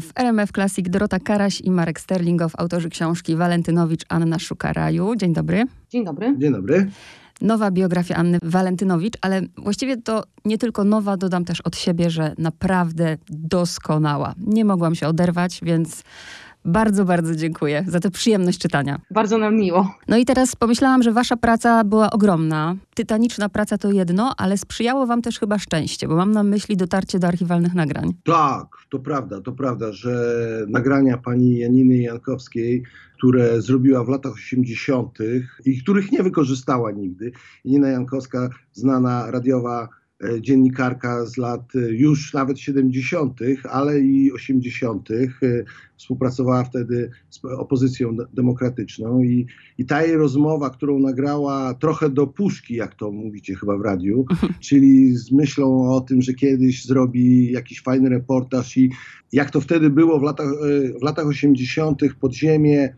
W RMF Classic Dorota Karaś i Marek Sterlingow, autorzy książki Walentynowicz, Anna szuka raju. Dzień dobry. Dzień dobry. Dzień dobry. Nowa biografia Anny Walentynowicz, ale właściwie to nie tylko nowa, dodam też od siebie, że naprawdę doskonała. Nie mogłam się oderwać, więc bardzo, bardzo dziękuję za tę przyjemność czytania. Bardzo nam miło. No i teraz pomyślałam, że wasza praca była ogromna. Tytaniczna praca to jedno, ale sprzyjało wam też chyba szczęście, bo mam na myśli dotarcie do archiwalnych nagrań. Tak, to prawda, to prawda, że nagrania pani Janiny Jankowskiej, które zrobiła w latach 80. i których nie wykorzystała nigdy. Janina Jankowska, znana radiowa dziennikarka z lat e, już nawet 70., ale i 80. e, Współpracowała wtedy z opozycją de- demokratyczną i, i ta jej rozmowa, którą nagrała trochę do puszki, jak to mówicie chyba w radiu, czyli z myślą o tym, że kiedyś zrobi jakiś fajny reportaż i jak to wtedy było w latach, e, w latach 80. podziemie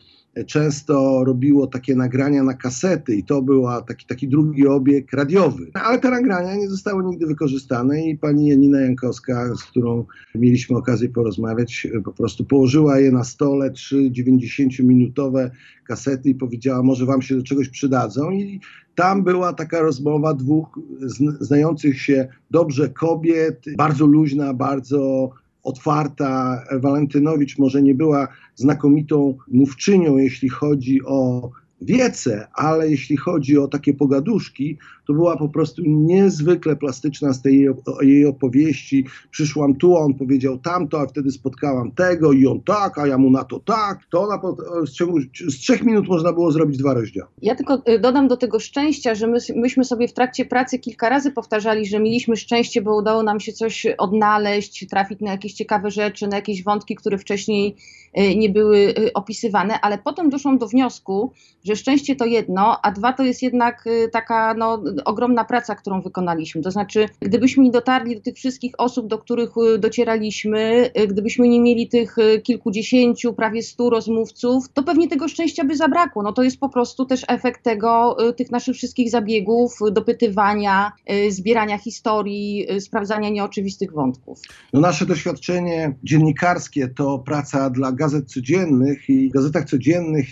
często robiło takie nagrania na kasety i to był taki, taki drugi obieg radiowy. Ale te nagrania nie zostały nigdy wykorzystane i pani Janina Jankowska, z którą mieliśmy okazję porozmawiać, po prostu położyła je na stole, trzy 90-minutowe kasety i powiedziała, może wam się do czegoś przydadzą i tam była taka rozmowa dwóch zn- znających się dobrze kobiet, bardzo luźna, bardzo otwarta. Walentynowicz może nie była znakomitą mówczynią, jeśli chodzi o wiece, ale jeśli chodzi o takie pogaduszki, to była po prostu niezwykle plastyczna z tej jej, opowieści. Przyszłam tu, a on powiedział tamto, a wtedy spotkałam tego i on tak, a ja mu na to tak. To ona po, z, ciągu, z trzech minut można było zrobić dwa rozdziały. Ja tylko y, dodam do tego szczęścia, że my, myśmy sobie w trakcie pracy kilka razy powtarzali, że mieliśmy szczęście, bo udało nam się coś odnaleźć, trafić na jakieś ciekawe rzeczy, na jakieś wątki, które wcześniej y, nie były y, opisywane, ale potem doszłam do wniosku, że szczęście to jedno, a dwa to jest jednak taka no, ogromna praca, którą wykonaliśmy. To znaczy, gdybyśmy nie dotarli do tych wszystkich osób, do których y, docieraliśmy, y, gdybyśmy nie mieli tych y, kilkudziesięciu, prawie stu rozmówców, to pewnie tego szczęścia by zabrakło. No to jest po prostu też efekt tego, tych naszych wszystkich zabiegów, dopytywania, zbierania historii, sprawdzania nieoczywistych wątków. No nasze doświadczenie dziennikarskie to praca dla gazet codziennych i w gazetach codziennych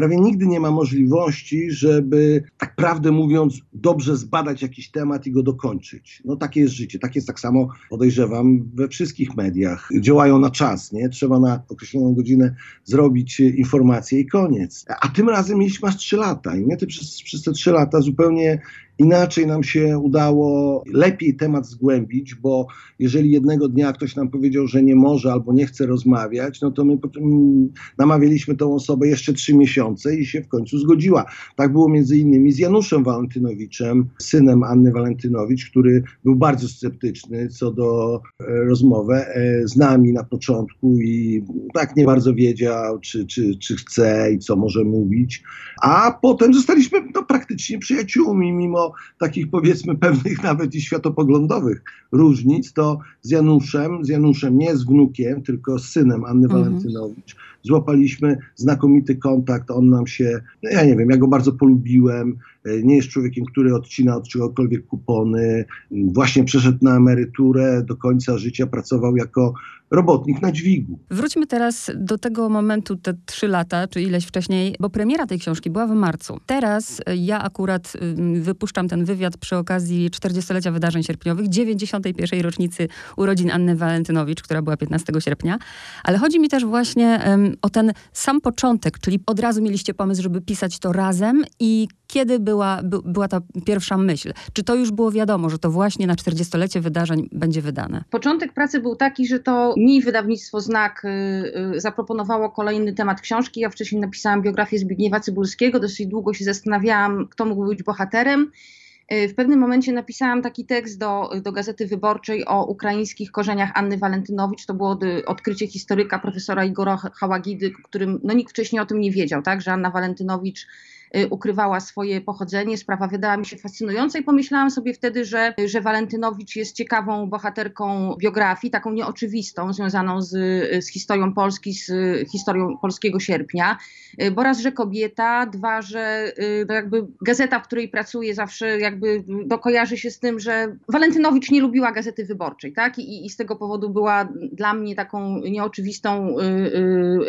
prawie nigdy nie ma możliwości, żeby tak prawdę mówiąc dobrze zbadać jakiś temat i go dokończyć. No takie jest życie, tak jest tak samo podejrzewam we wszystkich mediach. Działają na czas, nie? Trzeba na określoną godzinę zrobić y, informację i koniec. A tym razem mieliśmy aż trzy lata i my te, przez, przez te trzy lata zupełnie inaczej nam się udało lepiej temat zgłębić, bo jeżeli jednego dnia ktoś nam powiedział, że nie może albo nie chce rozmawiać, no to my namawialiśmy tą osobę jeszcze trzy miesiące i się w końcu zgodziła. Tak było między innymi z Januszem Walentynowiczem, synem Anny Walentynowicz, który był bardzo sceptyczny co do e, rozmowy e, z nami na początku i tak nie bardzo wiedział, czy, czy, czy chce i co może mówić. A potem zostaliśmy no, praktycznie przyjaciółmi, mimo takich powiedzmy pewnych nawet i światopoglądowych różnic, to z Januszem, z Januszem nie z wnukiem, tylko z synem Anny Mhm. Walentynowicz, złapaliśmy znakomity kontakt, on nam się, no ja nie wiem, ja go bardzo polubiłem, E, nie jest człowiekiem, który odcina od czegokolwiek kupony, właśnie przeszedł na emeryturę, do końca życia pracował jako robotnik na dźwigu. Wróćmy teraz do tego momentu, te trzy lata, czy ileś wcześniej, bo premiera tej książki była w marcu. Teraz y, ja akurat wypuszczam ten wywiad przy okazji 40-lecia wydarzeń sierpniowych, 91. rocznicy urodzin Anny Walentynowicz, która była 15 sierpnia. Ale chodzi mi też właśnie o ten sam początek, czyli od razu mieliście pomysł, żeby pisać to razem i kiedy była, by, była ta pierwsza myśl? Czy to już było wiadomo, że to właśnie na 40-lecie wydarzeń będzie wydane? Początek pracy był taki, że to mi wydawnictwo Znak y, y, zaproponowało kolejny temat książki. Ja wcześniej napisałam biografię Zbigniewa Cybulskiego, dosyć długo się zastanawiałam, kto mógł być bohaterem. Y, W pewnym momencie napisałam taki tekst do, do Gazety Wyborczej o ukraińskich korzeniach Anny Walentynowicz. To było y, odkrycie historyka profesora Igora Hałagidy, którym no, nikt wcześniej o tym nie wiedział, tak, że Anna Walentynowicz ukrywała swoje pochodzenie. Sprawa wydała mi się fascynująca i pomyślałam sobie wtedy, że, że Walentynowicz jest ciekawą bohaterką biografii, taką nieoczywistą, związaną z, z historią Polski, z historią polskiego sierpnia, bo raz, że kobieta, dwa, że no jakby gazeta, w której pracuje zawsze jakby no, kojarzy się z tym, że Walentynowicz nie lubiła Gazety Wyborczej, tak? I, i z tego powodu była dla mnie taką nieoczywistą y,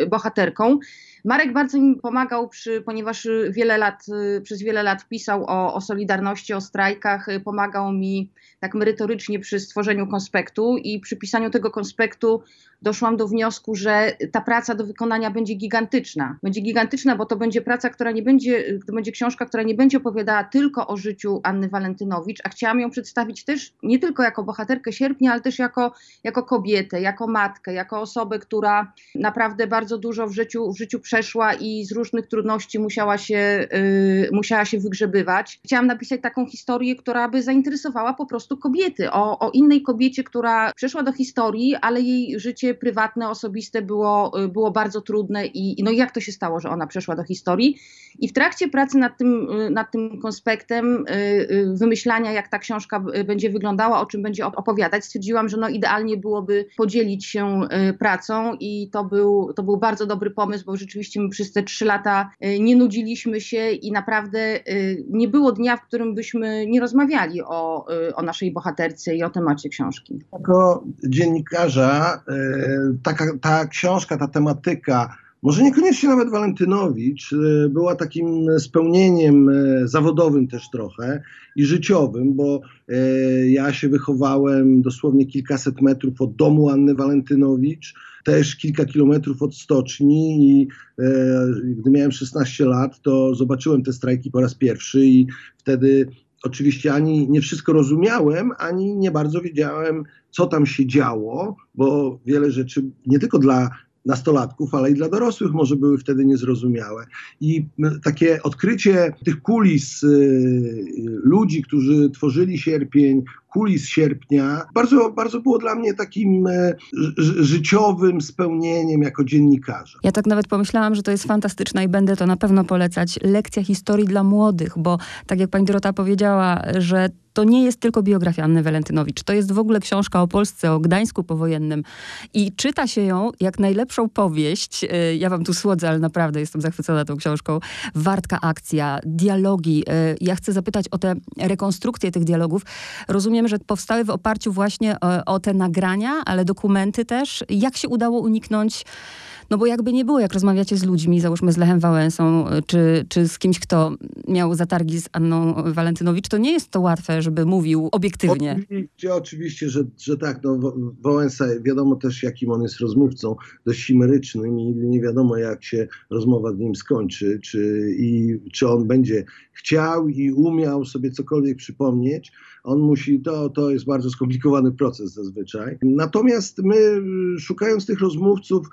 y, bohaterką. Marek bardzo mi pomagał, przy, ponieważ wiele lat, przez wiele lat pisał o, o Solidarności, o strajkach, pomagał mi tak merytorycznie przy stworzeniu konspektu i przy pisaniu tego konspektu doszłam do wniosku, że ta praca do wykonania będzie gigantyczna. Będzie gigantyczna, bo to będzie praca, która nie będzie, to będzie książka, która nie będzie opowiadała tylko o życiu Anny Walentynowicz, a chciałam ją przedstawić też nie tylko jako bohaterkę sierpnia, ale też jako, jako kobietę, jako matkę, jako osobę, która naprawdę bardzo dużo w życiu, w życiu przeszła i z różnych trudności musiała się, yy, musiała się wygrzebywać. Chciałam napisać taką historię, która by zainteresowała po prostu kobiety, o, o innej kobiecie, która przeszła do historii, ale jej życie prywatne, osobiste było, było bardzo trudne i no jak to się stało, że ona przeszła do historii. I w trakcie pracy nad tym, nad tym konspektem, yy, wymyślania, jak ta książka będzie wyglądała, o czym będzie opowiadać, stwierdziłam, że no idealnie byłoby podzielić się pracą i to był, to był bardzo dobry pomysł, bo rzeczywiście my przez te trzy lata nie nudziliśmy się i naprawdę nie było dnia, w którym byśmy nie rozmawiali o, o naszej bohaterce i o temacie książki. Jako dziennikarza taka, ta książka, ta tematyka może niekoniecznie nawet Walentynowicz, e, była takim spełnieniem e, zawodowym też trochę i życiowym, bo e, ja się wychowałem dosłownie kilkaset metrów od domu Anny Walentynowicz, też kilka kilometrów od stoczni i gdy miałem 16 lat, to zobaczyłem te strajki po raz pierwszy i wtedy oczywiście ani nie wszystko rozumiałem, ani nie bardzo wiedziałem, co tam się działo, bo wiele rzeczy nie tylko dla nastolatków, ale i dla dorosłych może były wtedy niezrozumiałe. I takie odkrycie tych kulis y, ludzi, którzy tworzyli sierpień, kulis sierpnia, bardzo, bardzo było dla mnie takim e, życiowym spełnieniem jako dziennikarza. Ja tak nawet pomyślałam, że to jest fantastyczne i będę to na pewno polecać. Lekcja historii dla młodych, bo tak jak pani Dorota powiedziała, że to nie jest tylko biografia Anny Walentynowicz. To jest w ogóle książka o Polsce, o Gdańsku powojennym. I czyta się ją jak najlepszą powieść. E, ja wam tu słodzę, ale naprawdę jestem zachwycona tą książką. Wartka akcja, dialogi. E, ja chcę zapytać o te rekonstrukcje tych dialogów. Rozumiem, że powstały w oparciu właśnie o, o te nagrania, ale dokumenty też. Jak się udało uniknąć no bo jakby nie było, jak rozmawiacie z ludźmi, załóżmy z Lechem Wałęsą, czy, czy z kimś, kto miał zatargi z Anną Walentynowicz, to nie jest to łatwe, żeby mówił obiektywnie. Oczywiście, oczywiście że, że tak. No, Wałęsa, wiadomo też, jakim on jest rozmówcą, dość chimerycznym i nie wiadomo, jak się rozmowa z nim skończy, czy, i, czy on będzie chciał i umiał sobie cokolwiek przypomnieć. On musi, to, to jest bardzo skomplikowany proces zazwyczaj. Natomiast my, szukając tych rozmówców,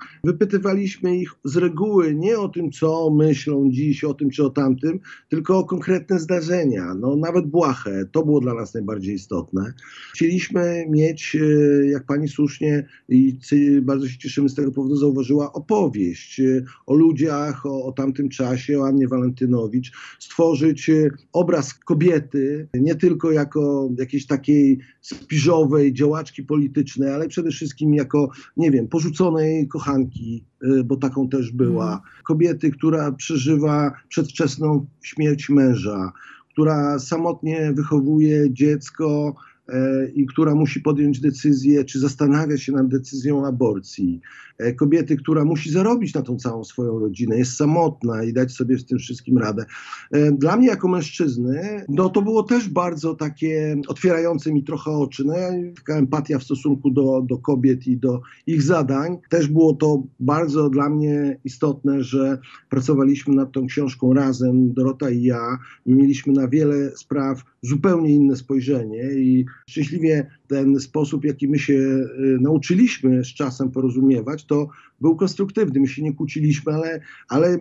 wypytywaliśmy ich z reguły nie o tym, co myślą dziś, o tym czy o tamtym, tylko o konkretne zdarzenia. No, nawet błahe, to było dla nas najbardziej istotne. Chcieliśmy mieć, e, jak pani słusznie i bardzo się cieszymy z tego powodu, zauważyła, opowieść e, o ludziach, o, o tamtym czasie, o Annie Walentynowicz, stworzyć e, obraz kobiety, nie tylko jako jakiejś takiej spiżowej działaczki politycznej, ale przede wszystkim jako, nie wiem, porzuconej kochanki, bo taką też była. Mhm. Kobiety, która przeżywa przedwczesną śmierć męża, która samotnie wychowuje dziecko, E, i która musi podjąć decyzję, czy zastanawia się nad decyzją aborcji. E, kobiety, która musi zarobić na tą całą swoją rodzinę, jest samotna i dać sobie z tym wszystkim radę. E, dla mnie jako mężczyzny, no to było też bardzo takie otwierające mi trochę oczy. No, taka empatia w stosunku do, do kobiet i do ich zadań. Też było to bardzo dla mnie istotne, że pracowaliśmy nad tą książką razem, Dorota i ja. Mieliśmy na wiele spraw zupełnie inne spojrzenie i szczęśliwie ten sposób, jaki my się y, nauczyliśmy z czasem porozumiewać, to był konstruktywny. My się nie kłóciliśmy, ale, ale y,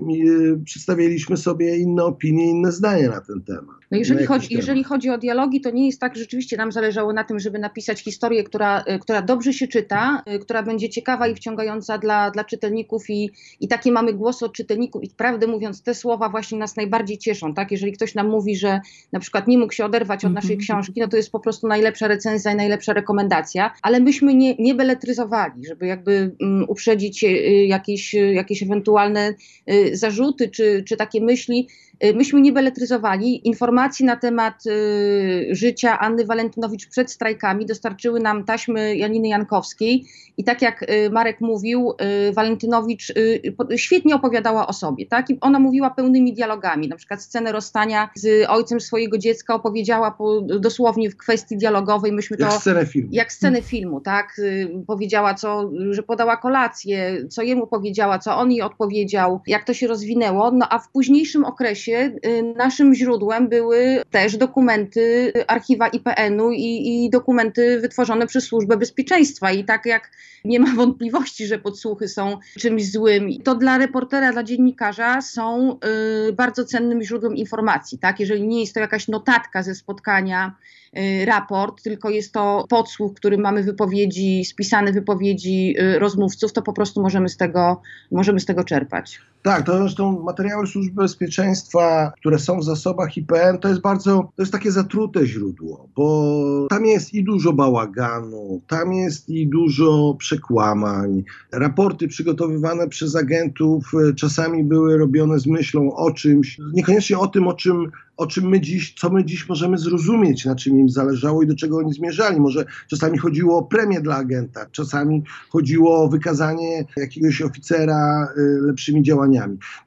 przedstawialiśmy sobie inne opinie, inne zdania na ten temat. No jeżeli, chodzi, jeżeli chodzi o dialogi, to nie jest tak, że rzeczywiście nam zależało na tym, żeby napisać historię, która, y, która dobrze się czyta, która będzie ciekawa i wciągająca dla, dla czytelników i, i takie mamy głosy od czytelników i prawdę mówiąc, te słowa właśnie nas najbardziej cieszą, tak? Jeżeli ktoś nam mówi, że na przykład nie mógł się oderwać od naszej mhm. książki, no to jest po prostu najlepsza recenzja i najlepsza rekomendacja, ale myśmy nie, nie beletryzowali, żeby jakby um, uprzedzić y, jakieś, jakieś ewentualne y, zarzuty czy, czy takie myśli, Y, myśmy nie beletryzowali. Informacji na temat y, życia Anny Walentynowicz przed strajkami dostarczyły nam taśmy Janiny Jankowskiej i tak jak y, Marek mówił, Walentynowicz świetnie opowiadała o sobie. Tak? I ona mówiła pełnymi dialogami. Na przykład scenę rozstania z ojcem swojego dziecka opowiedziała po, dosłownie w kwestii dialogowej. Myśmy jak to, scenę filmu. Jak scenę filmu, tak? Powiedziała, co, że podała kolację, co jemu powiedziała, co on jej odpowiedział, jak to się rozwinęło. No a w późniejszym okresie Y, naszym źródłem były też dokumenty archiwa IPN-u i, i dokumenty wytworzone przez Służbę Bezpieczeństwa. I tak jak nie ma wątpliwości, że podsłuchy są czymś złym, to dla reportera, dla dziennikarza są y, bardzo cennym źródłem informacji. Tak? Jeżeli nie jest to jakaś notatka ze spotkania, y, raport, tylko jest to podsłuch, w którym mamy wypowiedzi, spisane wypowiedzi y, rozmówców, to po prostu możemy z tego, możemy z tego czerpać. Tak, to zresztą materiały służby bezpieczeństwa, które są w zasobach IPN, to jest bardzo, to jest takie zatrute źródło, bo tam jest i dużo bałaganu, tam jest i dużo przekłamań. Raporty przygotowywane przez agentów e, czasami były robione z myślą o czymś, niekoniecznie o tym, o czym o czym my dziś, co my dziś możemy zrozumieć, na czym im zależało i do czego oni zmierzali. Może czasami chodziło o premię dla agenta, czasami chodziło o wykazanie jakiegoś oficera y, lepszymi działaniami.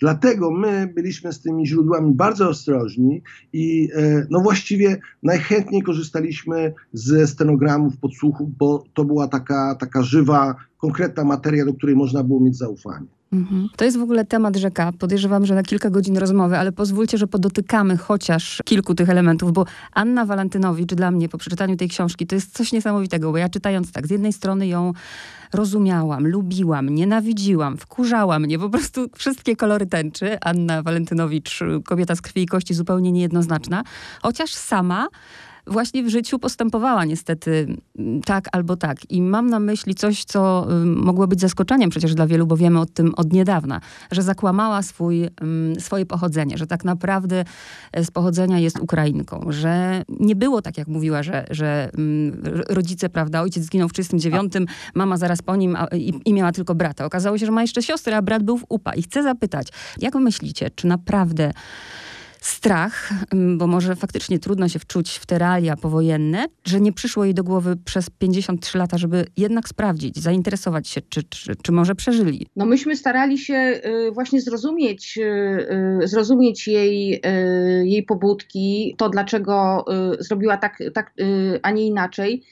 Dlatego my byliśmy z tymi źródłami bardzo ostrożni i y, no właściwie najchętniej korzystaliśmy ze stenogramów, podsłuchów, bo to była taka, taka żywa, konkretna materia, do której można było mieć zaufanie. Mhm. To jest w ogóle temat rzeka. Podejrzewam, że na kilka godzin rozmowy, ale pozwólcie, że podotykamy chociaż kilku tych elementów, bo Anna Walentynowicz dla mnie po przeczytaniu tej książki to jest coś niesamowitego, bo ja czytając tak, z jednej strony ją rozumiałam, lubiłam, nienawidziłam, wkurzała mnie, po prostu wszystkie kolory tęczy. Anna Walentynowicz, kobieta z krwi i kości, zupełnie niejednoznaczna, chociaż sama właśnie w życiu postępowała niestety mm, tak albo tak. I mam na myśli coś, co mogło być zaskoczeniem przecież dla wielu, bo wiemy o tym od niedawna, że zakłamała swój, swoje pochodzenie, że tak naprawdę e, z pochodzenia jest Ukrainką, że nie było tak, jak mówiła, że, że rodzice, prawda, ojciec zginął w 39, mama zaraz po nim a, i, i miała tylko brata. Okazało się, że ma jeszcze siostrę, a brat był w UPA. I chcę zapytać, jak myślicie, czy naprawdę strach, mm, bo może faktycznie trudno się wczuć w te realia powojenne, że nie przyszło jej do głowy przez 53 lata, żeby jednak sprawdzić, zainteresować się, czy, czy, czy może przeżyli. No myśmy starali się y, właśnie zrozumieć, y, y, zrozumieć jej, jej pobudki, to dlaczego zrobiła tak, tak a nie inaczej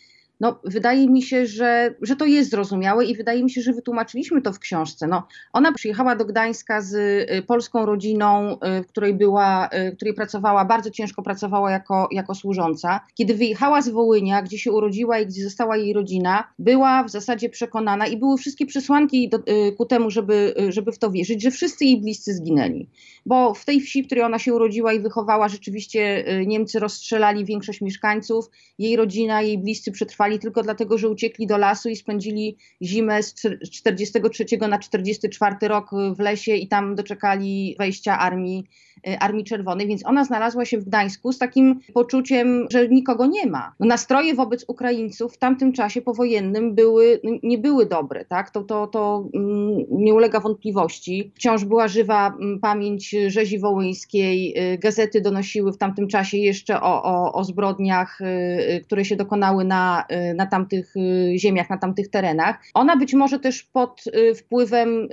no, wydaje mi się, że, że to jest zrozumiałe i wydaje mi się, że wytłumaczyliśmy to w książce. No, ona przyjechała do Gdańska z y, polską rodziną, y, w której była, y, w której pracowała, bardzo ciężko pracowała jako, jako służąca. Kiedy wyjechała z Wołynia, gdzie się urodziła i gdzie została jej rodzina, była w zasadzie przekonana i były wszystkie przesłanki do, ku temu, żeby, żeby w to wierzyć, że wszyscy jej bliscy zginęli. Bo w tej wsi, w której ona się urodziła i wychowała, rzeczywiście Niemcy rozstrzelali większość mieszkańców. Jej rodzina, jej bliscy przetrwali tylko dlatego, że uciekli do lasu i spędzili zimę z 43 na 44 rok w lesie i tam doczekali wejścia armii Y, Armii Czerwonej, więc ona znalazła się w Gdańsku z takim poczuciem, że nikogo nie ma. Nastroje wobec Ukraińców w tamtym czasie powojennym były, nie były dobre, tak? To, to, to mm, nie ulega wątpliwości. Wciąż była żywa mm, pamięć rzezi wołyńskiej, y, gazety donosiły w tamtym czasie jeszcze o, o, o zbrodniach, y, które się dokonały na, na tamtych y, ziemiach, na tamtych terenach. Ona być może też pod wpływem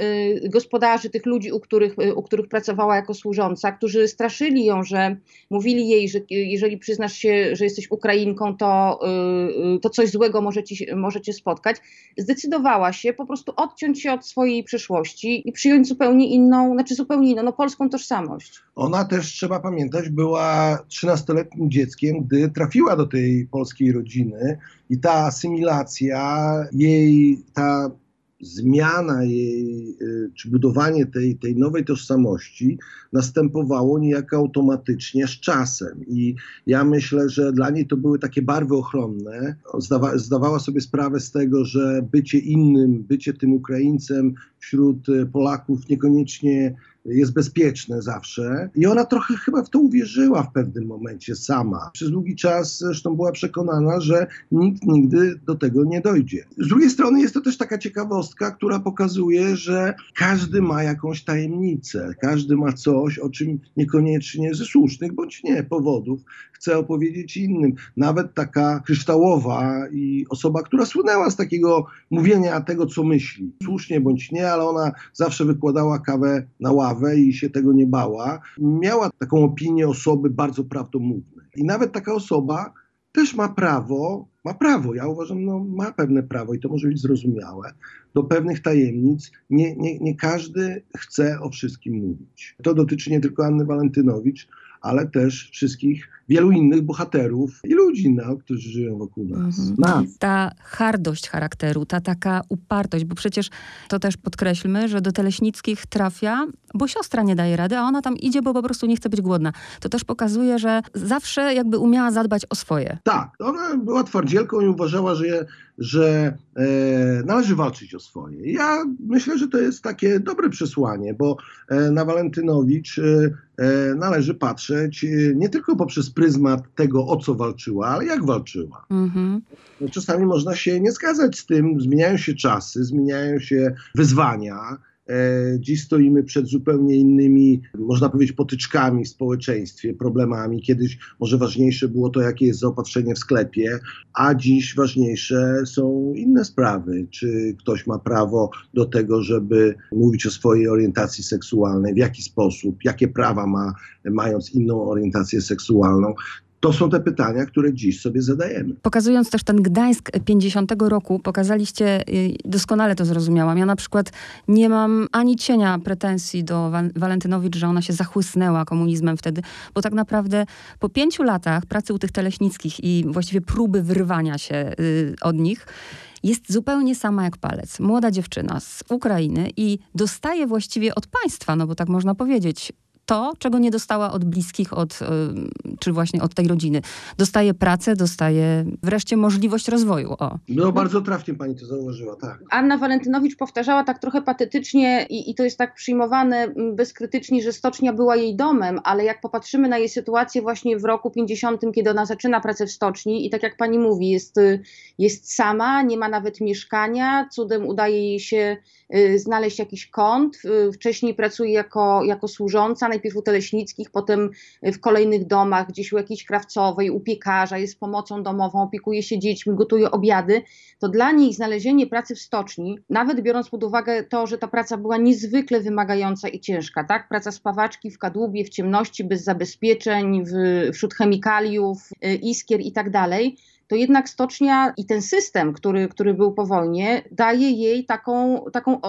gospodarzy, tych ludzi, u których, u których pracowała jako służąca, którzy straszyli ją, że mówili jej, że jeżeli przyznasz się, że jesteś Ukrainką, to, to coś złego może ci, może cię spotkać, zdecydowała się po prostu odciąć się od swojej przeszłości i przyjąć zupełnie inną, znaczy zupełnie inną, no polską tożsamość. Ona też, trzeba pamiętać, była 13-letnim dzieckiem, gdy trafiła do tej polskiej rodziny i ta asymilacja, jej ta zmiana jej, y, czy budowanie tej, tej nowej tożsamości następowało niejako automatycznie z czasem. I ja myślę, że dla niej to były takie barwy ochronne. Zdawa, zdawała sobie sprawę z tego, że bycie innym, bycie tym Ukraińcem wśród y, Polaków niekoniecznie jest bezpieczne zawsze. I ona trochę chyba w to uwierzyła w pewnym momencie sama. Przez długi czas zresztą była przekonana, że nikt nigdy do tego nie dojdzie. Z drugiej strony jest to też taka ciekawostka, która pokazuje, że każdy ma jakąś tajemnicę, każdy ma coś, o czym niekoniecznie ze słusznych bądź nie powodów chce opowiedzieć innym. Nawet taka kryształowa i osoba, która słynęła z takiego mówienia tego, co myśli. Słusznie bądź nie, ale ona zawsze wykładała kawę na ławę i się tego nie bała. Miała taką opinię osoby bardzo prawdomównej. I nawet taka osoba też ma prawo, ma prawo, ja uważam, no, ma pewne prawo i to może być zrozumiałe, do pewnych tajemnic. Nie, nie, nie każdy chce o wszystkim mówić. To dotyczy nie tylko Anny Walentynowicz, ale też wszystkich wielu innych bohaterów i ludzi, no, którzy żyją wokół nas. Mhm. nas. Ta hardość charakteru, ta taka upartość, bo przecież to też podkreślmy, że do Teleśnickich trafia, bo siostra nie daje rady, a ona tam idzie, bo po prostu nie chce być głodna. To też pokazuje, że zawsze jakby umiała zadbać o swoje. Tak, ona była twardzielką i uważała, że, że e, należy walczyć o swoje. Ja myślę, że to jest takie dobre przesłanie, bo e, na Walentynowicz e, e należy patrzeć e, nie tylko poprzez pryzmat tego, o co walczyła, ale jak walczyła. Mhm. Czasami można się nie zgadzać z tym, zmieniają się czasy, zmieniają się wyzwania. E, dziś stoimy przed zupełnie innymi, można powiedzieć, potyczkami w społeczeństwie, problemami. Kiedyś może ważniejsze było to, jakie jest zaopatrzenie w sklepie, a dziś ważniejsze są inne sprawy. Czy ktoś ma prawo do tego, żeby mówić o swojej orientacji seksualnej, w jaki sposób, jakie prawa ma, mając inną orientację seksualną. To są te pytania, które dziś sobie zadajemy. Pokazując też ten Gdańsk 50 roku, pokazaliście, y, doskonale to zrozumiałam. Ja na przykład nie mam ani cienia pretensji do Walentynowicz, że ona się zachłysnęła komunizmem wtedy, bo tak naprawdę po pięciu latach pracy u tych teleśnickich i właściwie próby wyrwania się y, od nich, jest zupełnie sama jak palec. Młoda dziewczyna z Ukrainy i dostaje właściwie od państwa, no bo tak można powiedzieć, to, czego nie dostała od bliskich, od, czy właśnie od tej rodziny. Dostaje pracę, dostaje wreszcie możliwość rozwoju. O. No bardzo trafnie pani to zauważyła, tak. Anna Walentynowicz powtarzała tak trochę patetycznie i, i to jest tak przyjmowane bezkrytycznie, że stocznia była jej domem, ale jak popatrzymy na jej sytuację właśnie w roku 50, kiedy ona zaczyna pracę w stoczni i tak jak pani mówi, jest, jest sama, nie ma nawet mieszkania, cudem udaje jej się y, znaleźć jakiś kąt, y, wcześniej pracuje jako, jako służąca, najpierw u Teleśnickich, potem w kolejnych domach, gdzieś u jakiejś krawcowej, u piekarza, jest pomocą domową, opiekuje się dziećmi, gotuje obiady, to dla niej znalezienie pracy w stoczni, nawet biorąc pod uwagę to, że ta praca była niezwykle wymagająca i ciężka, tak? Praca spawaczki w kadłubie, w ciemności, bez zabezpieczeń, w, wśród chemikaliów, y, iskier i tak dalej, to jednak stocznia i ten system, który, który był po wojnie, daje jej taką, taką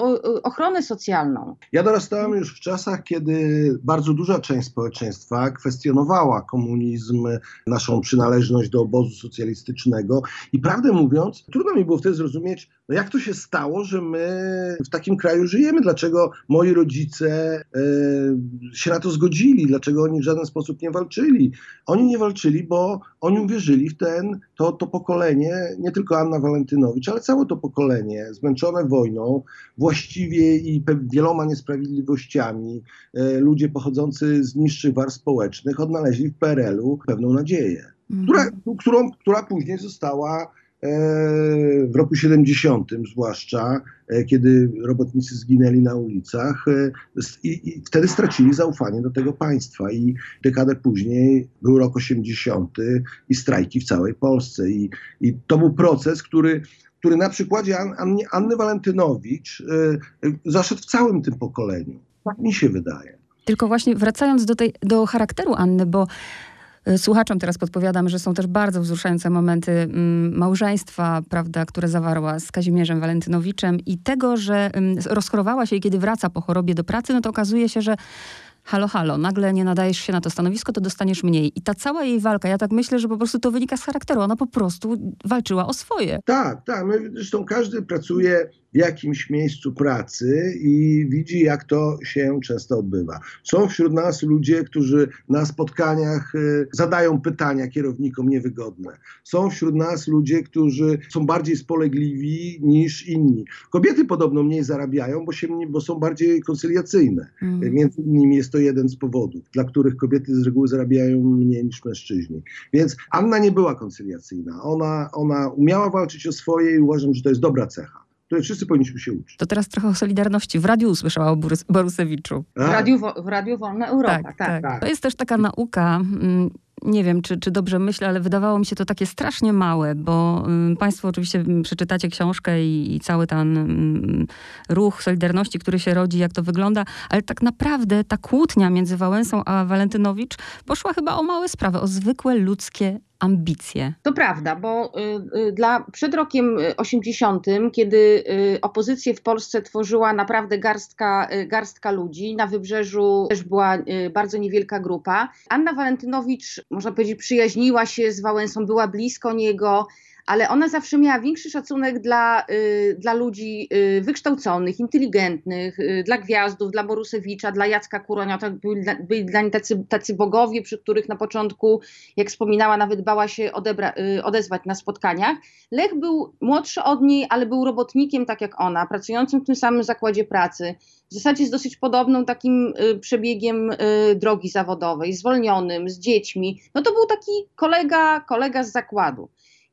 ochronę socjalną. Ja dorastałem już w czasach, kiedy bardzo duża część społeczeństwa kwestionowała komunizm, naszą przynależność do obozu socjalistycznego i prawdę mówiąc, trudno mi było wtedy zrozumieć, no jak to się stało, że my w takim kraju żyjemy? Dlaczego moi rodzice e, się na to zgodzili? Dlaczego oni w żaden sposób nie walczyli? Oni nie walczyli, bo oni uwierzyli w ten, to, to pokolenie, nie tylko Anna Walentynowicz, ale całe to pokolenie, zmęczone wojną, właściwie i wieloma niesprawiedliwościami, e, ludzie pochodzący z niższych warstw społecznych odnaleźli w PRL-u pewną nadzieję, która, którą, która później została w roku 70 zwłaszcza, e, kiedy robotnicy zginęli na ulicach i, i, wtedy stracili zaufanie do tego państwa i dekadę później był rok 80 i strajki w całej Polsce i, i to był proces, który który na przykładzie Anny, Walentynowicz zaszedł w całym tym pokoleniu. Tak mi się wydaje. Tylko właśnie wracając do, tej, do charakteru Anny, bo e, Słuchaczom teraz podpowiadam, że są też bardzo wzruszające momenty mm, małżeństwa, prawda, które zawarła z Kazimierzem Walentynowiczem i tego, że mm, rozchorowała się i kiedy wraca po chorobie do pracy, no to okazuje się, że halo, halo, nagle nie nadajesz się na to stanowisko, to dostaniesz mniej. I ta cała jej walka, ja tak myślę, że po prostu to wynika z charakteru. Ona po prostu walczyła o swoje. Tak, tak. Zresztą każdy pracuje w jakimś miejscu pracy i widzi, jak to się często odbywa. Są wśród nas ludzie, którzy na spotkaniach e, zadają pytania kierownikom niewygodne. Są wśród nas ludzie, którzy są bardziej spolegliwi niż inni. Kobiety podobno mniej zarabiają, bo, się, bo są bardziej koncyliacyjne. Mm. Między innymi jest to jeden z powodów, dla których kobiety z reguły zarabiają mniej niż mężczyźni. Więc Anna nie była koncyliacyjna. Ona, ona umiała walczyć o swoje i uważam, że to jest dobra cecha której wszyscy powinniśmy się uczyć. To teraz trochę o Solidarności. W radiu usłyszała o Borusewiczu. W radiu, w radiu Wolna Europa, tak, tak, tak. To jest też taka nauka mm, nie wiem, czy, czy dobrze myślę, ale wydawało mi się to takie strasznie małe, bo y, Państwo oczywiście przeczytacie książkę i, i, cały ten ruch Solidarności, który się rodzi, jak to wygląda, ale tak naprawdę ta kłótnia między Wałęsą a Walentynowicz poszła chyba o małe sprawy, o zwykłe ludzkie ambicje. To prawda, bo y, y, dla, przed rokiem 80, kiedy y, opozycję w Polsce tworzyła naprawdę garstka, garstka ludzi, na wybrzeżu też była bardzo niewielka grupa. Anna Walentynowicz, można powiedzieć, przyjaźniła się z Wałęsą, była blisko niego ale ona zawsze miała większy szacunek dla, y, dla ludzi y, wykształconych, inteligentnych, y, dla gwiazdów, dla Borusewicza, dla Jacka Kuronia. To byli, byli dla niej tacy, tacy bogowie, przy których na początku, jak wspominała, nawet bała się odebra, odezwać na spotkaniach. Lech był młodszy od niej, ale był robotnikiem tak jak ona, pracującym w tym samym zakładzie pracy. W zasadzie z dosyć podobną takim przebiegiem drogi zawodowej, zwolnionym, z dziećmi. No to był taki kolega, kolega z zakładu.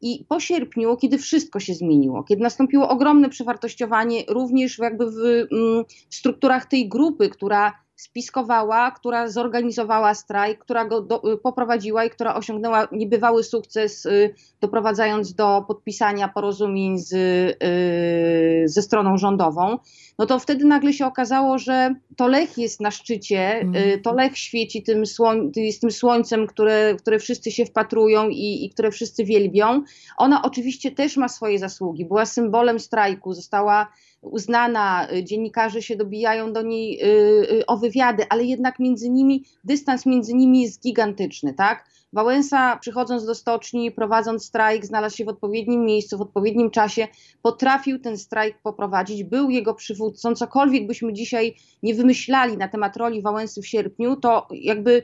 I po sierpniu, kiedy wszystko się zmieniło, kiedy nastąpiło ogromne przewartościowanie również jakby w, mm, w strukturach tej grupy, która spiskowała, która zorganizowała strajk, która go do, y, poprowadziła i która osiągnęła niebywały sukces, y, doprowadzając do podpisania porozumień z, y, ze stroną rządową, no to wtedy nagle się okazało, że to Lech jest na szczycie, mm. to Lech świeci tym, słoń, tym słońcem, które, które wszyscy się wpatrują i, i które wszyscy wielbią. Ona oczywiście też ma swoje zasługi, była symbolem strajku, została uznana, y, dziennikarze się dobijają do niej y, y, o wywiady, ale jednak między nimi, dystans między nimi jest gigantyczny, tak? Wałęsa przychodząc do stoczni, prowadząc strajk, znalazł się w odpowiednim miejscu, w odpowiednim czasie, potrafił ten strajk poprowadzić, był jego przywódcą, cokolwiek byśmy dzisiaj nie wymyślali na temat roli Wałęsy w sierpniu, to jakby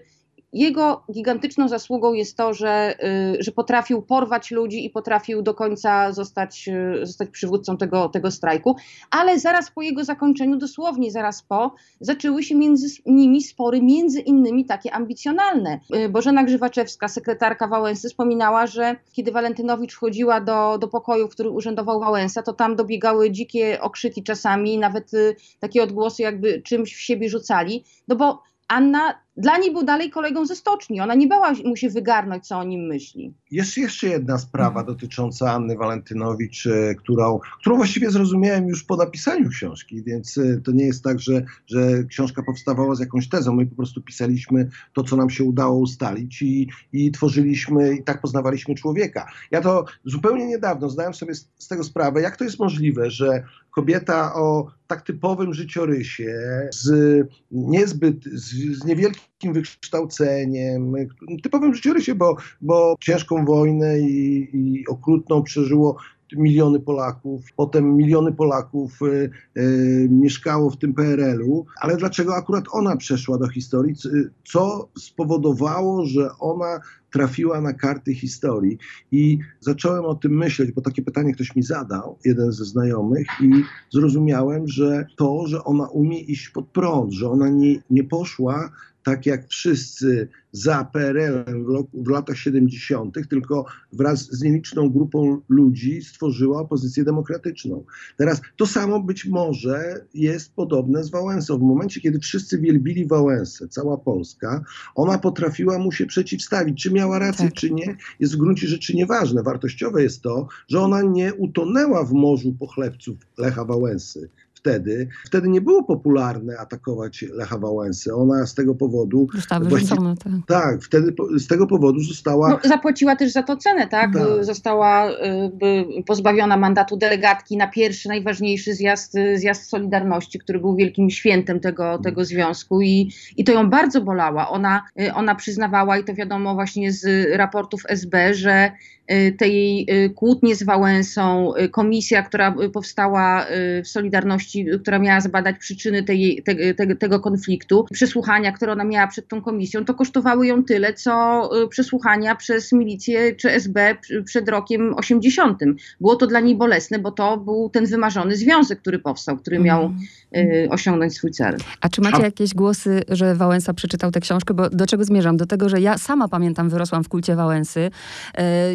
jego gigantyczną zasługą jest to, że, y, że potrafił porwać ludzi i potrafił do końca zostać, y, zostać przywódcą tego, tego strajku, ale zaraz po jego zakończeniu, dosłownie zaraz po, zaczęły się między nimi spory, między innymi takie ambicjonalne. Y, Bożena Grzywaczewska, sekretarka Wałęsy, wspominała, że kiedy Walentynowicz wchodziła do, do pokoju, w którym urzędował Wałęsa, to tam dobiegały dzikie okrzyki czasami, nawet takie odgłosy jakby czymś w siebie rzucali, no bo Anna dla niej był dalej kolegą ze stoczni. Ona nie bała mu się wygarnąć, co o nim myśli. Jest jeszcze jedna sprawa mhm. dotycząca Anny Walentynowicz, e, którą, którą właściwie zrozumiałem już po napisaniu książki, więc e, to nie jest tak, że, że książka powstawała z jakąś tezą. My po prostu pisaliśmy to, co nam się udało ustalić i, i tworzyliśmy, i tak poznawaliśmy człowieka. Ja to zupełnie niedawno zdałem sobie z, z tego sprawę, jak to jest możliwe, że kobieta o tak typowym życiorysie, z niezbyt, z, z niewielkim wykształceniem, typowym życiorysie, bo, bo ciężką wojnę i, i okrutną przeżyło miliony Polaków, potem miliony Polaków y, y, mieszkało w tym PRL-u, ale dlaczego akurat ona przeszła do historii? Co spowodowało, że ona trafiła na karty historii? I zacząłem o tym myśleć, bo takie pytanie ktoś mi zadał, jeden ze znajomych i zrozumiałem, że to, że ona umie iść pod prąd, że ona nie, nie poszła tak jak wszyscy za PRL-em w, w, latach 70., tylko wraz z nieliczną grupą ludzi stworzyła opozycję demokratyczną. Teraz to samo być może jest podobne z Wałęsą. W momencie, kiedy wszyscy wielbili Wałęsę, cała Polska, ona potrafiła mu się przeciwstawić. Czy miała rację, tak. czy nie, jest w gruncie rzeczy nieważne. Wartościowe jest to, że ona nie utonęła w morzu pochlebców Lecha Wałęsy wtedy. Wtedy nie było popularne atakować Lecha Wałęsy. Ona z tego powodu... Została wyrzucona, tak. Tak, wtedy z tego powodu została... No, zapłaciła też za to cenę, tak? tak. Została y, pozbawiona mandatu delegatki na pierwszy, najważniejszy zjazd, zjazd Solidarności, który był wielkim świętem tego, tego związku i, i to ją bardzo bolała. Ona, y, ona przyznawała, i to wiadomo właśnie z raportów SB, że Y, tej y, kłótnie z Wałęsą, y, komisja, która powstała w Solidarności, która miała zbadać przyczyny tej, te, te, tego konfliktu, przesłuchania, które ona miała przed tą komisją, to kosztowały ją tyle, co przesłuchania przez milicję czy SB przed rokiem 80. Było to dla niej bolesne, bo to był ten wymarzony związek, który powstał, który miał mm. Osiągnąć swój cel. A czy macie jakieś głosy, że Wałęsa przeczytał tę książkę? Bo do czego zmierzam? Do tego, że ja sama pamiętam, wyrosłam w kulcie Wałęsy.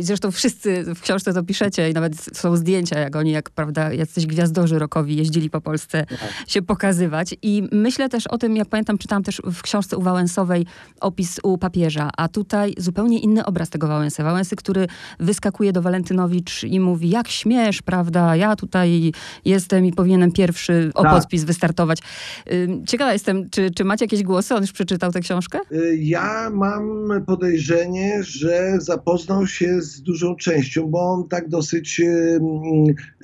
Zresztą zresztą wszyscy w książce to piszecie i nawet są zdjęcia, jak oni, jak prawda, jacyś gwiazdorzy rokowi jeździli po Polsce tak. się pokazywać. I myślę też o tym, jak pamiętam, czytałam też w książce u Wałęsowej opis u papieża, a tutaj zupełnie inny obraz tego Wałęsy. Wałęsy, który wyskakuje do Walentynowicz i mówi, jak śmiesz, prawda, ja tutaj jestem i powinienem pierwszy o tak. podpis wystartować. Ciekawa jestem, czy, czy macie jakieś głosy? On już przeczytał tę książkę? Y, ja mam podejrzenie, że zapoznał się z dużą częścią, bo on tak dosyć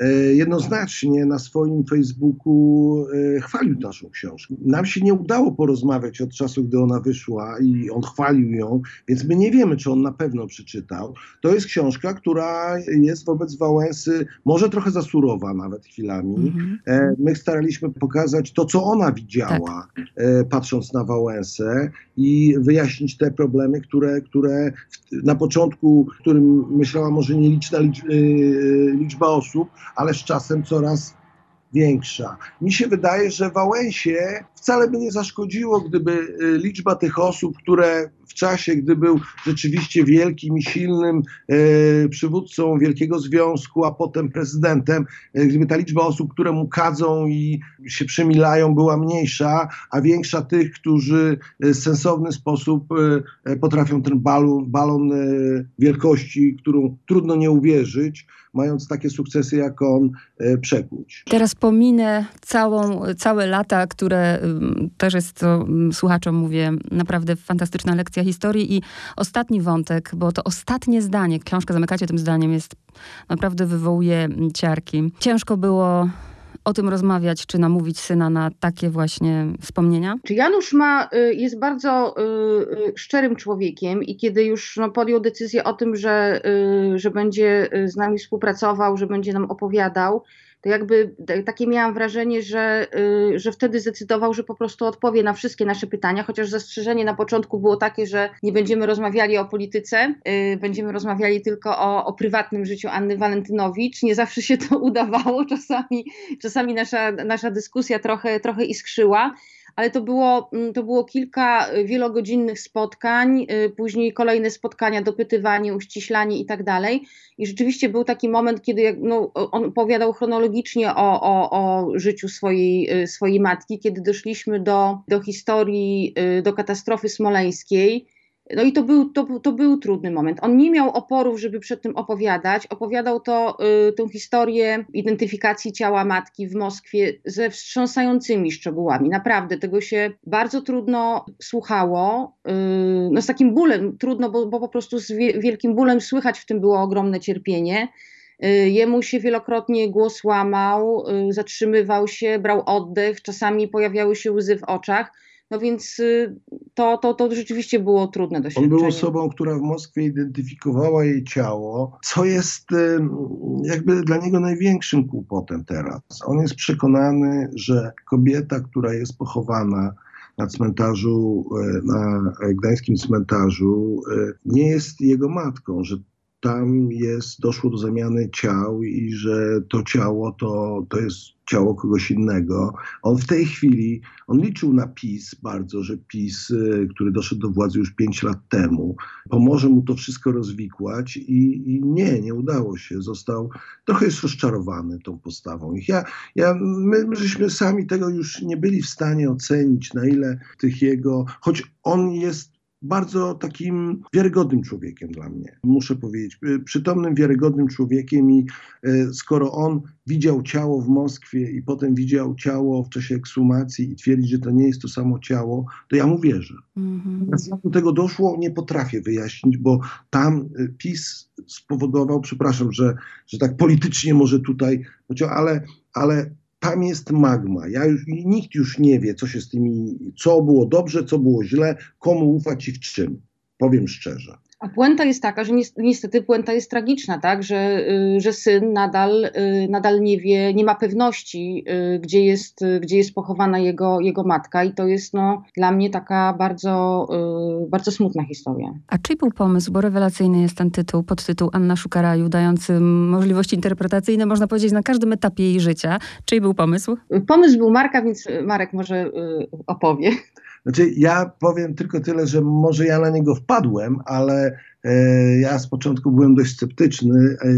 e, jednoznacznie na swoim Facebooku e, chwalił naszą książkę. Nam się nie udało porozmawiać od czasu, gdy ona wyszła i on chwalił ją, więc my nie wiemy, czy on na pewno przeczytał. To jest książka, która jest wobec Wałęsy może trochę za surowa nawet chwilami. Mhm. My staraliśmy pokazać to, co ona widziała, tak. patrząc na Wałęsę i wyjaśnić te problemy, które, które na początku, którym myślała może nieliczna liczba, y, liczba osób, ale z czasem coraz większa. Mi się wydaje, że Wałęsie wcale by nie zaszkodziło, gdyby y, liczba tych osób, które w czasie, gdy był rzeczywiście wielkim i silnym e, przywódcą Wielkiego Związku, a potem prezydentem, e, gdyby ta liczba osób, które mu kadzą i się przemilają, była mniejsza, a większa tych, którzy w sensowny sposób e, potrafią ten balon, balon e, wielkości, którą trudno nie uwierzyć, mając takie sukcesy jak on, e, przekuć. Teraz pominę całą, całe lata, które też jest to, słuchaczom mówię, naprawdę fantastyczna lekcja historii i ostatni wątek, bo to ostatnie zdanie, książkę zamykacie tym zdaniem, jest naprawdę wywołuje ciarki. Ciężko było o tym rozmawiać, czy namówić syna na takie właśnie wspomnienia? Czy Janusz ma, y, jest bardzo y, y, szczerym człowiekiem i kiedy już no, podjął decyzję o tym, że, że będzie z nami współpracował, że będzie nam opowiadał, to jakby takie miałam wrażenie, że, y, że wtedy zdecydował, że po prostu odpowie na wszystkie nasze pytania, chociaż zastrzeżenie na początku było takie, że nie będziemy rozmawiali o polityce, y, będziemy rozmawiali tylko o, o prywatnym życiu Anny Walentynowicz. Nie zawsze się to udawało, czasami, czasami nasza, nasza dyskusja trochę, trochę iskrzyła ale to było, mm, to było kilka wielogodzinnych spotkań, y, później kolejne spotkania, dopytywanie, uściślanie i tak dalej. I rzeczywiście był taki moment, kiedy no, on opowiadał chronologicznie o, o, o życiu swojej, y, swojej matki, kiedy doszliśmy do, do historii, y, do katastrofy smoleńskiej no i to był, to, to był trudny moment. On nie miał oporów, żeby przed tym opowiadać. Opowiadał to, y, tę historię identyfikacji ciała matki w Moskwie ze wstrząsającymi szczegółami. Naprawdę, tego się bardzo trudno słuchało. Y, no z takim bólem, trudno, bo, bo po prostu z wie, wielkim bólem słychać w tym było ogromne cierpienie. Y, jemu się wielokrotnie głos łamał, y, zatrzymywał się, brał oddech, czasami pojawiały się łzy w oczach. No więc y, to, to, to rzeczywiście było trudne doświadczenie. On był osobą, która w Moskwie identyfikowała jej ciało, co jest y, jakby dla niego największym kłopotem teraz. On jest przekonany, że kobieta, która jest pochowana na cmentarzu, y, na gdańskim cmentarzu, nie jest jego matką, że tam jest, doszło do zamiany ciał i że to ciało to, to jest ciało kogoś innego. On w tej chwili, on liczył na PiS bardzo, że PiS, y, który doszedł do władzy już pięć lat temu, pomoże mu to wszystko rozwikłać i, i nie, nie udało się. Został, trochę jest rozczarowany tą postawą. Ich ja, ja, my, my żeśmy sami tego już nie byli w stanie ocenić, na ile tych jego, choć on jest bardzo takim wiarygodnym człowiekiem dla mnie, muszę powiedzieć. Y, przytomnym, wiarygodnym człowiekiem i y, skoro on widział ciało w Moskwie i potem widział ciało w czasie ekshumacji i twierdzi, że to nie jest to samo ciało, to ja mu wierzę. -hmm. Jak do tego doszło, nie potrafię wyjaśnić, bo tam y, PiS spowodował, przepraszam, że, że tak politycznie może tutaj, ale, ale tam jest magma. Ja już, nikt już nie wie, co się z tymi, co było dobrze, co było źle, komu ufać i w czym. Powiem szczerze. A puenta jest taka, że niestety puenta jest tragiczna, tak? że, y, że syn nadal, y, nadal nie wie, nie ma pewności, y, gdzie jest, gdzie jest pochowana jego, jego matka i to jest no, dla mnie taka bardzo, bardzo smutna historia. A czyj był pomysł, bo rewelacyjny jest ten tytuł, podtytuł Anna szuka raju, dający możliwości interpretacyjne, można powiedzieć, na każdym etapie jej życia. Czyj był pomysł? Pomysł był Marka, więc Marek może opowie. Znaczy, ja powiem tylko tyle, że może ja na niego wpadłem, ale ja z początku byłem dość sceptyczny e,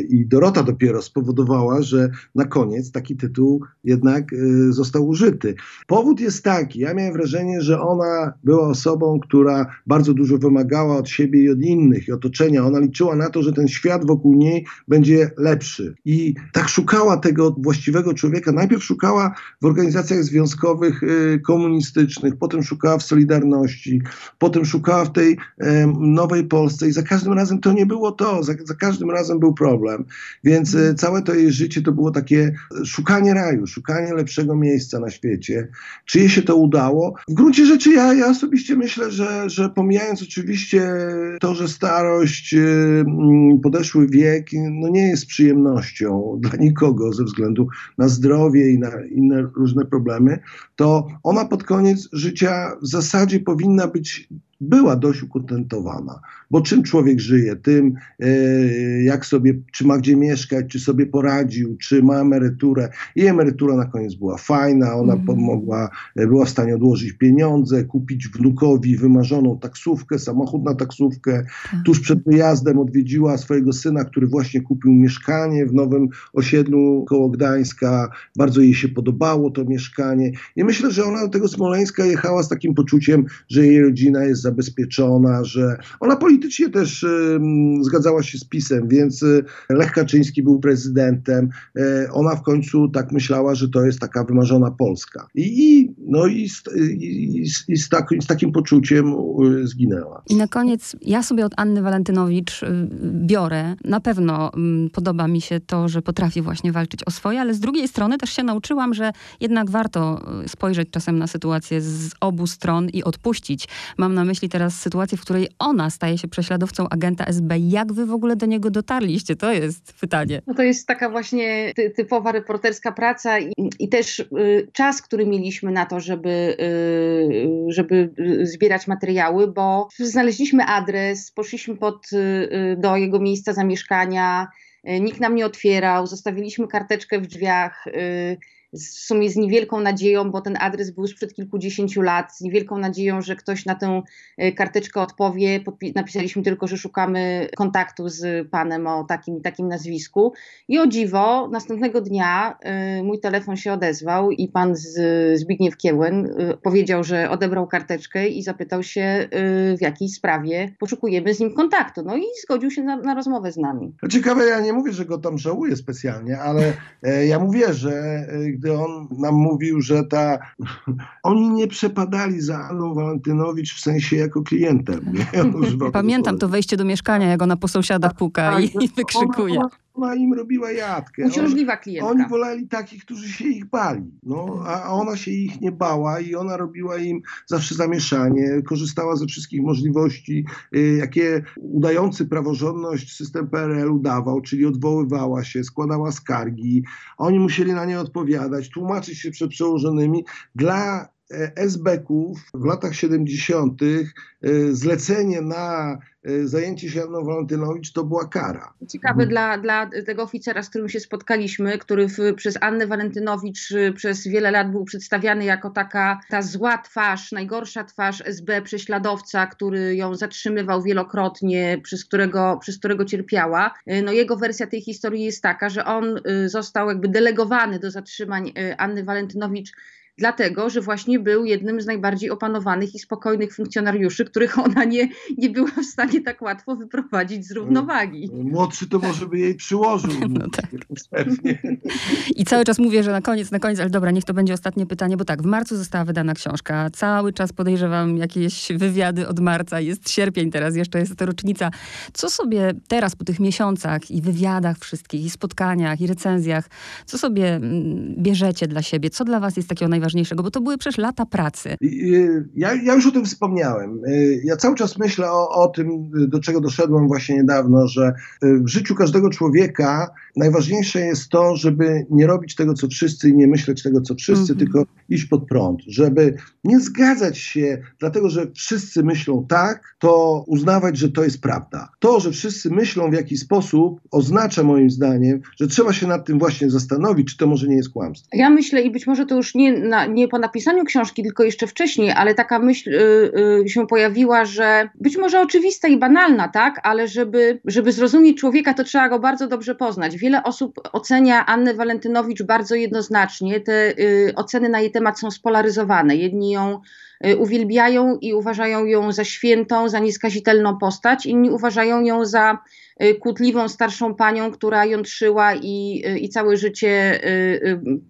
i Dorota dopiero spowodowała, że na koniec taki tytuł jednak e, został użyty. Powód jest taki, ja miałem wrażenie, że ona była osobą, która bardzo dużo wymagała od siebie i od innych i otoczenia. Ona liczyła na to, że ten świat wokół niej będzie lepszy. I tak szukała tego właściwego człowieka. Najpierw szukała w organizacjach związkowych komunistycznych, potem szukała w Solidarności, potem szukała w tej nowej Polsce Polsce i za każdym razem to nie było to, za, za każdym razem był problem. Więc e, całe to jej życie to było takie szukanie raju, szukanie lepszego miejsca na świecie. Czy jej się to udało? W gruncie rzeczy ja, ja osobiście myślę, że, że pomijając oczywiście to, że starość, e, podeszły wiek, no nie jest przyjemnością dla nikogo ze względu na zdrowie i na inne różne problemy, to ona pod koniec życia w zasadzie powinna być była dość ukontentowana, bo czym człowiek żyje, tym e, jak sobie, czy ma gdzie mieszkać, czy sobie poradził, czy ma emeryturę. I emerytura na koniec była fajna, ona mm. pomogła, e, była w stanie odłożyć pieniądze, kupić wnukowi wymarzoną taksówkę, samochód na taksówkę. Tak. Tuż przed wyjazdem odwiedziła swojego syna, który właśnie kupił mieszkanie w nowym osiedlu koło Gdańska. Bardzo jej się podobało to mieszkanie. I myślę, że ona do tego Smoleńska jechała z takim poczuciem, że jej rodzina jest zabezpieczona, że ona politycznie też y, zgadzała się z PiSem, więc y, Lech Kaczyński był prezydentem. Y, ona w końcu tak myślała, że to jest taka wymarzona Polska. I, i no i, i, i z, tak, z, takim poczuciem zginęła. I na koniec ja sobie od Anny Walentynowicz biorę. Na pewno podoba mi się to, że potrafi właśnie walczyć o swoje, ale z drugiej strony też się nauczyłam, że jednak warto spojrzeć czasem na sytuację z obu stron i odpuścić. Mam na myśli myśli teraz sytuację, w której ona staje się prześladowcą agenta SB. Jak wy w ogóle do niego dotarliście? To jest pytanie. No to jest taka właśnie ty, typowa reporterska praca i, i też y, czas, który mieliśmy na to, żeby, y, żeby zbierać materiały, bo znaleźliśmy adres, poszliśmy pod, y, y do jego miejsca zamieszkania, y, nikt nam nie otwierał, zostawiliśmy karteczkę w drzwiach y, w sumie z niewielką nadzieją, bo ten adres był sprzed kilkudziesięciu lat, z niewielką nadzieją, że ktoś na tę e, karteczkę odpowie. napisaliśmy tylko, że szukamy kontaktu z panem o takim takim nazwisku. I o dziwo, następnego dnia y, mój telefon się odezwał i pan z, Zbigniew Kiełen y, powiedział, że odebrał karteczkę i zapytał się y, w jakiej sprawie poszukujemy z nim kontaktu. No i zgodził się na, na rozmowę z nami. Ciekawe, ja nie mówię, że go tam żałuję specjalnie, ale e, ja mówię, że gdy on nam mówił, że ta. Oni nie przepadali za Anną Walentynowicz w sensie jako klientem. Pamiętam to wejście do mieszkania, jak ona po sąsiadach puka tak, i, i wykrzykuje. Ona, ona im robiła jadkę. Uciążliwa klientka. Oni woleli takich, którzy się ich bali. No, a ona się ich nie bała i ona robiła im zawsze zamieszanie, korzystała ze wszystkich możliwości, y, jakie udający praworządność system PRL udawał, czyli odwoływała się, składała skargi. Oni musieli na nie odpowiadać, tłumaczyć się przed przełożonymi. Dla SB-ków w latach 70. e, zlecenie na e, zajęcie się Anną Walentynowicz to była kara. Ciekawe Mhm. dla, dla tego oficera, z którym się spotkaliśmy, który w, przez Annę Walentynowicz y, przez wiele lat był przedstawiany jako taka ta zła twarz, najgorsza twarz SB, prześladowca, który ją zatrzymywał wielokrotnie, przez którego, przez którego cierpiała. Y, No jego wersja tej historii jest taka, że on y, został jakby delegowany do zatrzymań y, Anny Walentynowicz dlatego, że właśnie był jednym z najbardziej opanowanych i spokojnych funkcjonariuszy, których ona nie, nie była w stanie tak łatwo wyprowadzić z równowagi. Młodszy to może by jej przyłożył. No tak. Pewnie. I cały czas mówię, że na koniec, na koniec, ale dobra, niech to będzie ostatnie pytanie, bo tak, w marcu została wydana książka. Cały czas podejrzewam jakieś wywiady od marca. Jest sierpień teraz, jeszcze jest to rocznica. Co sobie teraz po tych miesiącach i wywiadach wszystkich, i spotkaniach, i recenzjach, co sobie mm, bierzecie dla siebie? Co dla was jest takiego najważniejszego? Bo to były przecież lata pracy. Ja, ja już o tym wspomniałem. Y, Ja cały czas myślę o, o tym, do czego doszedłem właśnie niedawno, że y, w życiu każdego człowieka najważniejsze jest to, żeby nie robić tego, co wszyscy i nie myśleć tego, co wszyscy, Mhm. tylko iść pod prąd. Żeby nie zgadzać się, dlatego że wszyscy myślą tak, to uznawać, że to jest prawda. To, że wszyscy myślą w jakiś sposób, oznacza moim zdaniem, że trzeba się nad tym właśnie zastanowić, czy to może nie jest kłamstwo. Ja myślę, i być może to już nie, na, nie po napisaniu książki, tylko jeszcze wcześniej, ale taka myśl y, y, się pojawiła, że być może oczywista i banalna, tak, ale żeby, żeby zrozumieć człowieka, to trzeba go bardzo dobrze poznać. Wiele osób ocenia Annę Walentynowicz bardzo jednoznacznie. Te y, oceny na jej temat są spolaryzowane. Jedni ją uwielbiają i uważają ją za świętą, za nieskazitelną postać, inni uważają ją za kłótliwą starszą panią, która jątrzyła i, y, i całe życie y,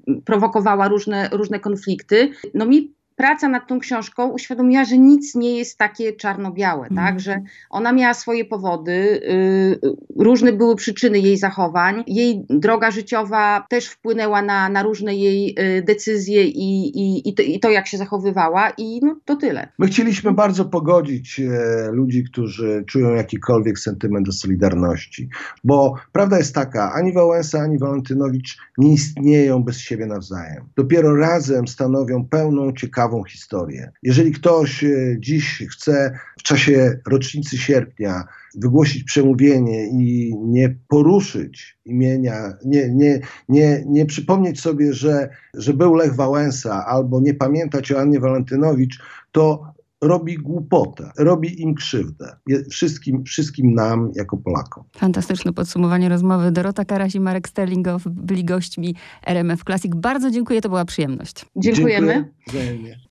y, prowokowała różne, różne konflikty. No mi praca nad tą książką uświadomiła, że nic nie jest takie czarno-białe, Mhm. tak, że ona miała swoje powody, y, różne były przyczyny jej zachowań, jej droga życiowa też wpłynęła na, na różne jej y, decyzje i, i, i, to, i to, jak się zachowywała i no, to tyle. My chcieliśmy bardzo pogodzić e, ludzi, którzy czują jakikolwiek sentyment do Solidarności, bo prawda jest taka, ani Wałęsa, ani Walentynowicz nie istnieją bez siebie nawzajem. Dopiero razem stanowią pełną, ciekawą historię. Jeżeli ktoś e, dziś chce w czasie rocznicy sierpnia wygłosić przemówienie i nie poruszyć imienia, nie, nie, nie, nie przypomnieć sobie, że, że był Lech Wałęsa, albo nie pamiętać o Annie Walentynowicz, to robi głupotę, robi im krzywdę. Wszystkim, wszystkim nam, jako Polakom. Fantastyczne podsumowanie rozmowy. Dorota Karaś i Marek Sterlingow byli gośćmi RMF Classic. Bardzo dziękuję, to była przyjemność. Dziękujemy. Dziękuję wzajemnie.